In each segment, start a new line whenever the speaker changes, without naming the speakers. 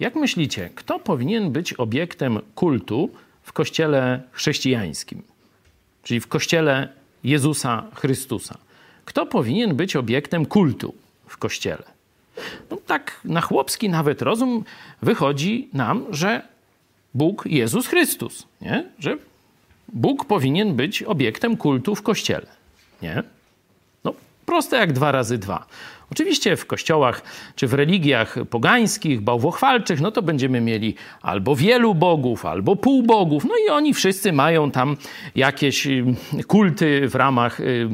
Jak myślicie, kto powinien być obiektem kultu w kościele chrześcijańskim, czyli w kościele Jezusa Chrystusa? Kto powinien być obiektem kultu w kościele? No, tak na chłopski nawet rozum wychodzi nam, że Bóg Jezus Chrystus, nie? że Bóg powinien być obiektem kultu w kościele. Nie? Proste jak dwa razy dwa. Oczywiście w kościołach czy w religiach pogańskich, bałwochwalczych, no to będziemy mieli albo wielu bogów, albo półbogów, no i oni wszyscy mają tam jakieś y, kulty w ramach y,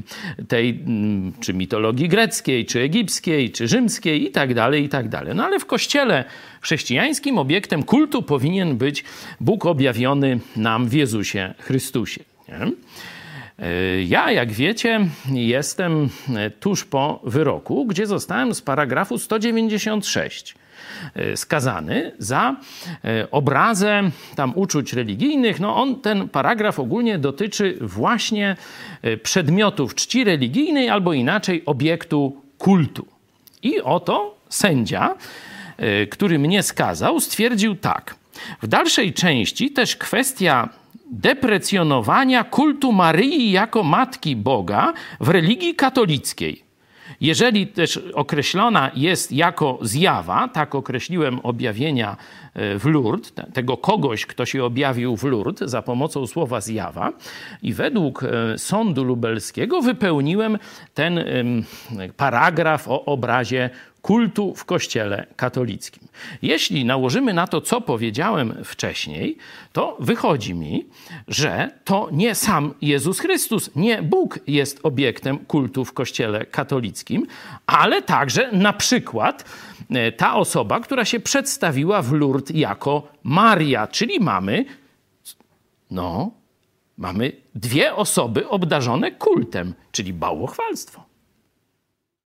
tej mm, czy mitologii greckiej, czy egipskiej, czy rzymskiej i tak dalej, i tak dalej. No ale w kościele chrześcijańskim obiektem kultu powinien być Bóg objawiony nam w Jezusie Chrystusie. Nie? E, ja, jak wiecie, jestem e, tuż po wyroku, gdzie zostałem z paragrafu 196 e, skazany za obrazę tam uczuć religijnych. No on, ten paragraf ogólnie dotyczy właśnie przedmiotów czci religijnej albo inaczej obiektu kultu. I oto sędzia, który mnie skazał, stwierdził tak. W dalszej części też kwestia deprecjonowania kultu Maryi jako Matki Boga w religii katolickiej. Jeżeli też określona jest jako zjawa, tak określiłem objawienia e, w Lourdes, tego kogoś, kto się objawił w Lourdes za pomocą słowa zjawa, i według e, sądu lubelskiego wypełniłem ten paragraf o obrazie kultu w Kościele katolickim. Jeśli nałożymy na to, co powiedziałem wcześniej, to wychodzi mi, że to nie sam Jezus Chrystus, nie Bóg jest obiektem kultu w Kościele katolickim, ale także na przykład e, ta osoba, która się przedstawiła w Lourdes jako Maria, czyli mamy, no, mamy dwie osoby obdarzone kultem, czyli bałwochwalstwo.